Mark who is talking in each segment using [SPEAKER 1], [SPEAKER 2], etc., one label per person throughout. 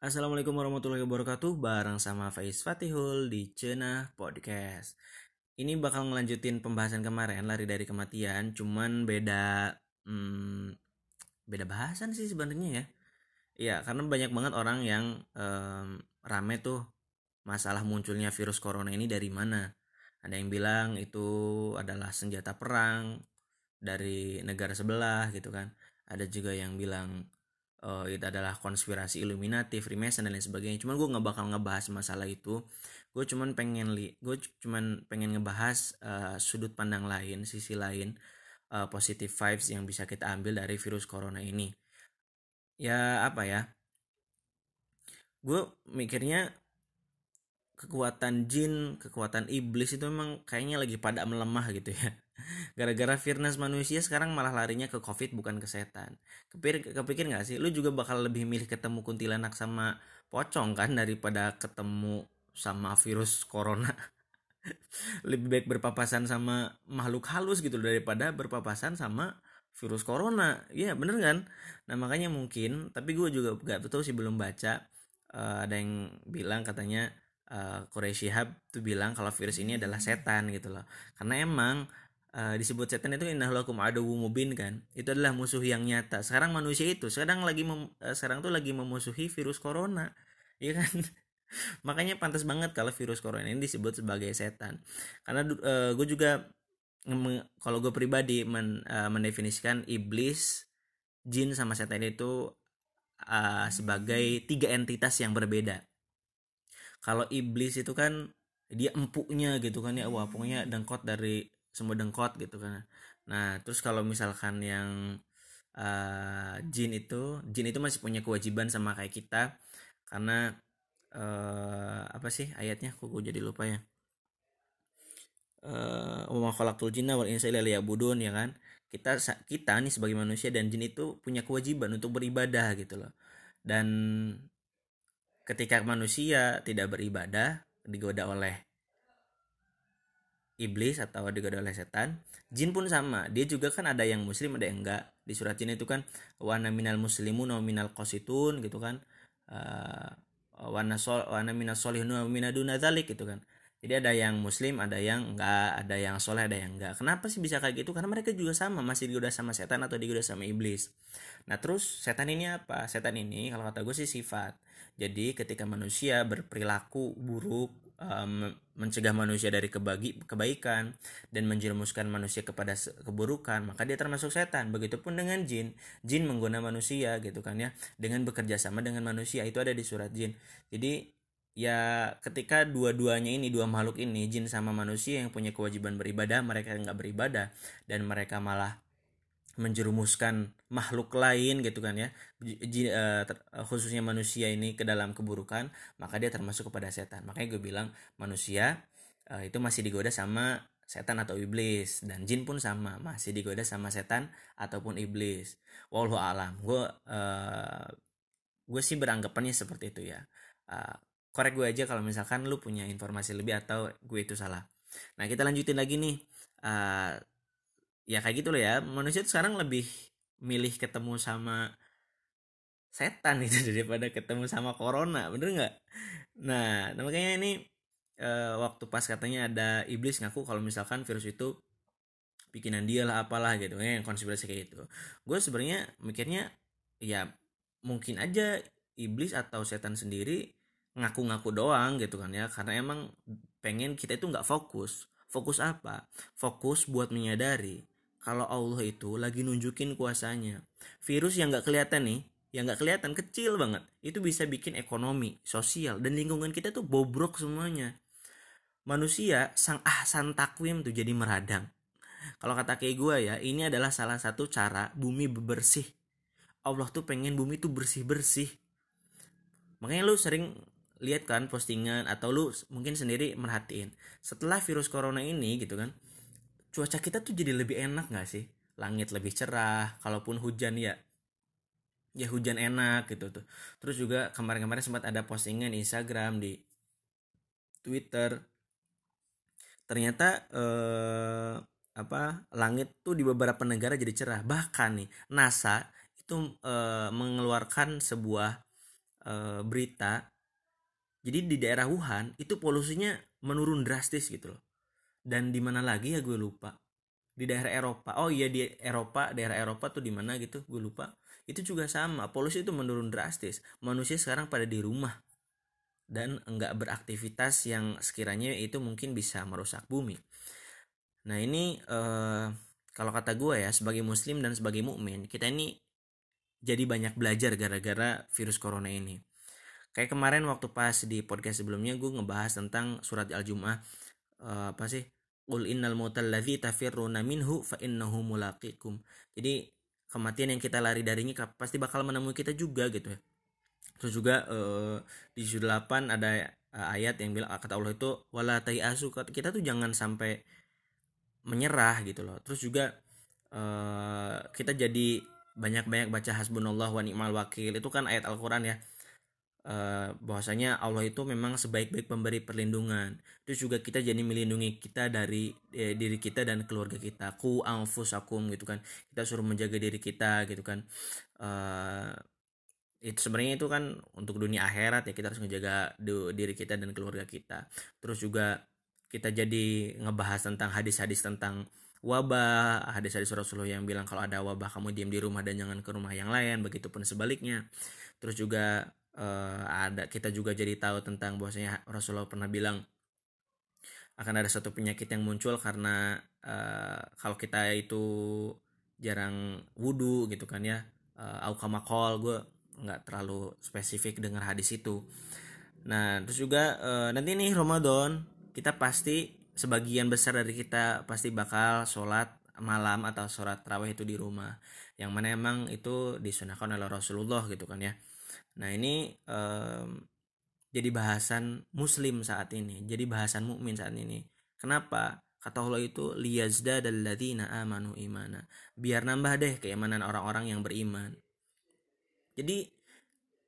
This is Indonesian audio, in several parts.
[SPEAKER 1] Assalamualaikum warahmatullahi wabarakatuh. Bareng sama Faiz Fatihul di Cenah Podcast. Ini bakal ngelanjutin pembahasan kemarin Lari dari kematian. Cuman beda hmm, Beda bahasan sih sebenarnya ya. Ya karena banyak banget orang yang um, Rame tuh Masalah munculnya virus corona ini dari mana. Ada yang bilang itu adalah senjata perang Dari negara sebelah gitu kan. Ada juga yang bilang uh, itu adalah konspirasi Illuminati, Freemason dan lain sebagainya. Cuman gue nggak bakal ngebahas masalah itu. Gue cuman pengen li, gue cuman pengen ngebahas uh, sudut pandang lain, sisi lain, uh, positive vibes yang bisa kita ambil dari virus corona ini. Ya apa ya? Gue mikirnya kekuatan jin, kekuatan iblis itu memang kayaknya lagi pada melemah gitu ya. Gara-gara fitness manusia sekarang malah larinya ke covid bukan ke setan. Kepikir, kepikir gak sih? Lu juga bakal lebih milih ketemu kuntilanak sama pocong kan daripada ketemu sama virus corona. lebih baik berpapasan sama makhluk halus gitu daripada berpapasan sama virus corona. Iya bener kan? Nah makanya mungkin, tapi gue juga gak betul sih belum baca. Uh, ada yang bilang katanya uh, Quraisy Shihab tuh bilang kalau virus ini adalah setan gitu loh karena emang uh, disebut setan itu innahulakum aduwu mubin kan? Itu adalah musuh yang nyata. Sekarang manusia itu sekarang lagi mem, uh, sekarang tuh lagi memusuhi virus corona. Ya kan? Makanya pantas banget kalau virus corona ini disebut sebagai setan. Karena uh, gue juga kalau gue pribadi men, uh, mendefinisikan iblis jin sama setan itu uh, sebagai tiga entitas yang berbeda. Kalau iblis itu kan dia empuknya gitu kan ya. Wah pokoknya dengkot dari semua dengkot gitu kan. Nah terus kalau misalkan yang uh, jin itu jin itu masih punya kewajiban sama kayak kita. Karena uh, apa sih ayatnya? Kok gue jadi lupa ya. Uh, jinna wal ya kan. Kita kita nih sebagai manusia dan jin itu punya kewajiban untuk beribadah gitu loh. Dan ketika manusia tidak beribadah digoda oleh iblis atau digoda oleh setan jin pun sama. Dia juga kan ada yang muslim ada yang enggak. Di surat jin itu kan wana minal muslimun wa minal qasitun gitu kan. Uh, wana sol minal solihun gitu kan. Jadi ada yang muslim ada yang enggak ada yang soleh ada yang enggak. Kenapa sih bisa kayak gitu? Karena mereka juga sama masih digoda sama setan atau digoda sama iblis. Nah terus setan ini apa? Setan ini kalau kata gue sih sifat. Jadi ketika manusia berperilaku buruk, um, mencegah manusia dari kebagi, kebaikan dan menjerumuskan manusia kepada keburukan, maka dia termasuk setan. Begitupun dengan jin, jin mengguna manusia gitu kan ya, dengan bekerja sama dengan manusia itu ada di surat jin. Jadi ya ketika dua-duanya ini dua makhluk ini jin sama manusia yang punya kewajiban beribadah mereka nggak beribadah dan mereka malah menjerumuskan makhluk lain gitu kan ya. Uh, khususnya manusia ini ke dalam keburukan maka dia termasuk kepada setan. Makanya gue bilang manusia uh, itu masih digoda sama setan atau iblis. Dan jin pun sama masih digoda sama setan ataupun iblis. Wallahu alam. Gue uh, gue sih beranggapannya seperti itu ya. Uh, korek gue aja kalau misalkan lu punya informasi lebih atau gue itu salah. Nah kita lanjutin lagi nih. Uh, ya kayak gitu loh ya. Manusia tuh sekarang lebih milih ketemu sama setan itu daripada ketemu sama corona bener nggak? Nah, nah makanya ini e, waktu pas katanya ada iblis ngaku kalau misalkan virus itu bikinan dia lah apalah gitu ya konspirasi kayak gitu. Gue sebenarnya mikirnya ya mungkin aja iblis atau setan sendiri ngaku-ngaku doang gitu kan ya. Karena emang pengen kita itu nggak fokus. Fokus apa? Fokus buat menyadari kalau Allah itu lagi nunjukin kuasanya. Virus yang nggak kelihatan nih, yang nggak kelihatan kecil banget, itu bisa bikin ekonomi, sosial, dan lingkungan kita tuh bobrok semuanya. Manusia sang ahsan takwim tuh jadi meradang. Kalau kata kayak gue ya, ini adalah salah satu cara bumi bersih. Allah tuh pengen bumi tuh bersih-bersih. Makanya lu sering lihat kan postingan atau lu mungkin sendiri merhatiin. Setelah virus corona ini gitu kan, cuaca kita tuh jadi lebih enak gak sih? Langit lebih cerah kalaupun hujan ya ya hujan enak gitu tuh. Terus juga kemarin-kemarin sempat ada postingan Instagram di Twitter. Ternyata eh, apa langit tuh di beberapa negara jadi cerah. Bahkan nih NASA itu eh, mengeluarkan sebuah uh, berita. Jadi di daerah Wuhan itu polusinya menurun drastis gitu loh dan di mana lagi ya gue lupa. Di daerah Eropa. Oh iya di Eropa daerah Eropa tuh di mana gitu gue lupa. Itu juga sama polusi itu menurun drastis. Manusia sekarang pada di rumah. Dan enggak beraktivitas yang sekiranya itu mungkin bisa merusak bumi. Nah ini eh, kalau kata gue ya sebagai muslim dan sebagai mukmin kita ini jadi banyak belajar gara-gara virus corona ini. Kayak kemarin waktu pas di podcast sebelumnya gue ngebahas tentang surat al-jum'ah uh, apa sih Qul innal mautal ladzi tafirruna minhu fa innahu mulaqikum. Jadi kematian yang kita lari darinya pasti bakal menemui kita juga gitu ya. Terus juga uh, di judul 8 ada uh, ayat yang bilang kata Allah itu wala asu kita tuh jangan sampai menyerah gitu loh. Terus juga uh, kita jadi banyak-banyak baca hasbunallah wa ni'mal wakil itu kan ayat Al-Qur'an ya uh, bahwasanya Allah itu memang sebaik-baik pemberi perlindungan. Itu juga kita jadi melindungi kita dari eh, diri kita dan keluarga kita. Ku anfusakum gitu kan. Kita suruh menjaga diri kita gitu kan. Uh, itu sebenarnya itu kan untuk dunia akhirat ya kita harus menjaga diri kita dan keluarga kita. Terus juga kita jadi ngebahas tentang hadis-hadis tentang wabah, hadis-hadis Rasulullah yang bilang kalau ada wabah kamu diam di rumah dan jangan ke rumah yang lain, begitupun sebaliknya. Terus juga uh, ada kita juga jadi tahu tentang bahwasanya Rasulullah pernah bilang akan ada satu penyakit yang muncul karena uh, kalau kita itu jarang wudhu gitu kan ya uh, aukamakol gue nggak terlalu spesifik dengar hadis itu. Nah terus juga uh, nanti nih Ramadan kita pasti sebagian besar dari kita pasti bakal sholat malam atau sholat terawih itu di rumah yang mana emang itu disunahkan oleh Rasulullah gitu kan ya Nah ini um, jadi bahasan Muslim saat ini, jadi bahasan mukmin saat ini. Kenapa? Kata Allah itu liyazda dalladzina amanu imana. Biar nambah deh keimanan orang-orang yang beriman. Jadi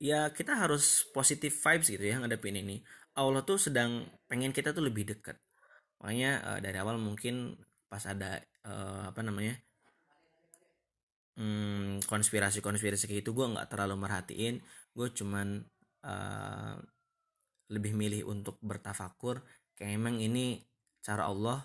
[SPEAKER 1] ya kita harus positive vibes gitu ya ngadepin ini. Allah tuh sedang pengen kita tuh lebih dekat. Makanya uh, dari awal mungkin pas ada uh, apa namanya hmm, konspirasi-konspirasi kayak itu gue nggak terlalu merhatiin. Gue cuman uh, lebih milih untuk bertafakur. Kayak emang ini cara Allah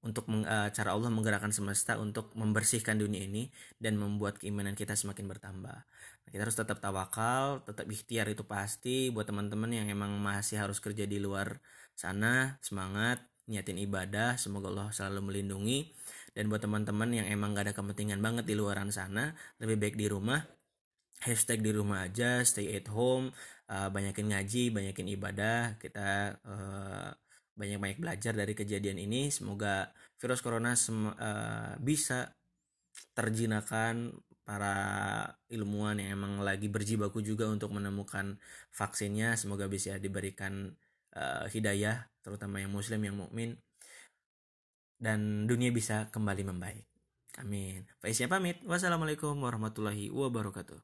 [SPEAKER 1] untuk meng, uh, cara Allah menggerakkan semesta untuk membersihkan dunia ini dan membuat keimanan kita semakin bertambah. Nah, kita harus tetap tawakal, tetap ikhtiar itu pasti. Buat teman-teman yang emang masih harus kerja di luar sana, semangat, niatin ibadah, semoga Allah selalu melindungi dan buat teman-teman yang emang gak ada kepentingan banget di luaran sana lebih baik di rumah hashtag di rumah aja stay at home uh, banyakin ngaji banyakin ibadah kita uh, banyak-banyak belajar dari kejadian ini. Semoga virus corona uh, bisa terjinakan para ilmuwan yang emang lagi berjibaku juga untuk menemukan vaksinnya. Semoga bisa diberikan uh, hidayah terutama yang muslim yang mukmin dan dunia bisa kembali membaik. Amin. Faisya pamit. Wassalamualaikum warahmatullahi wabarakatuh.